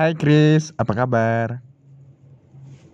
Hai Chris, apa kabar?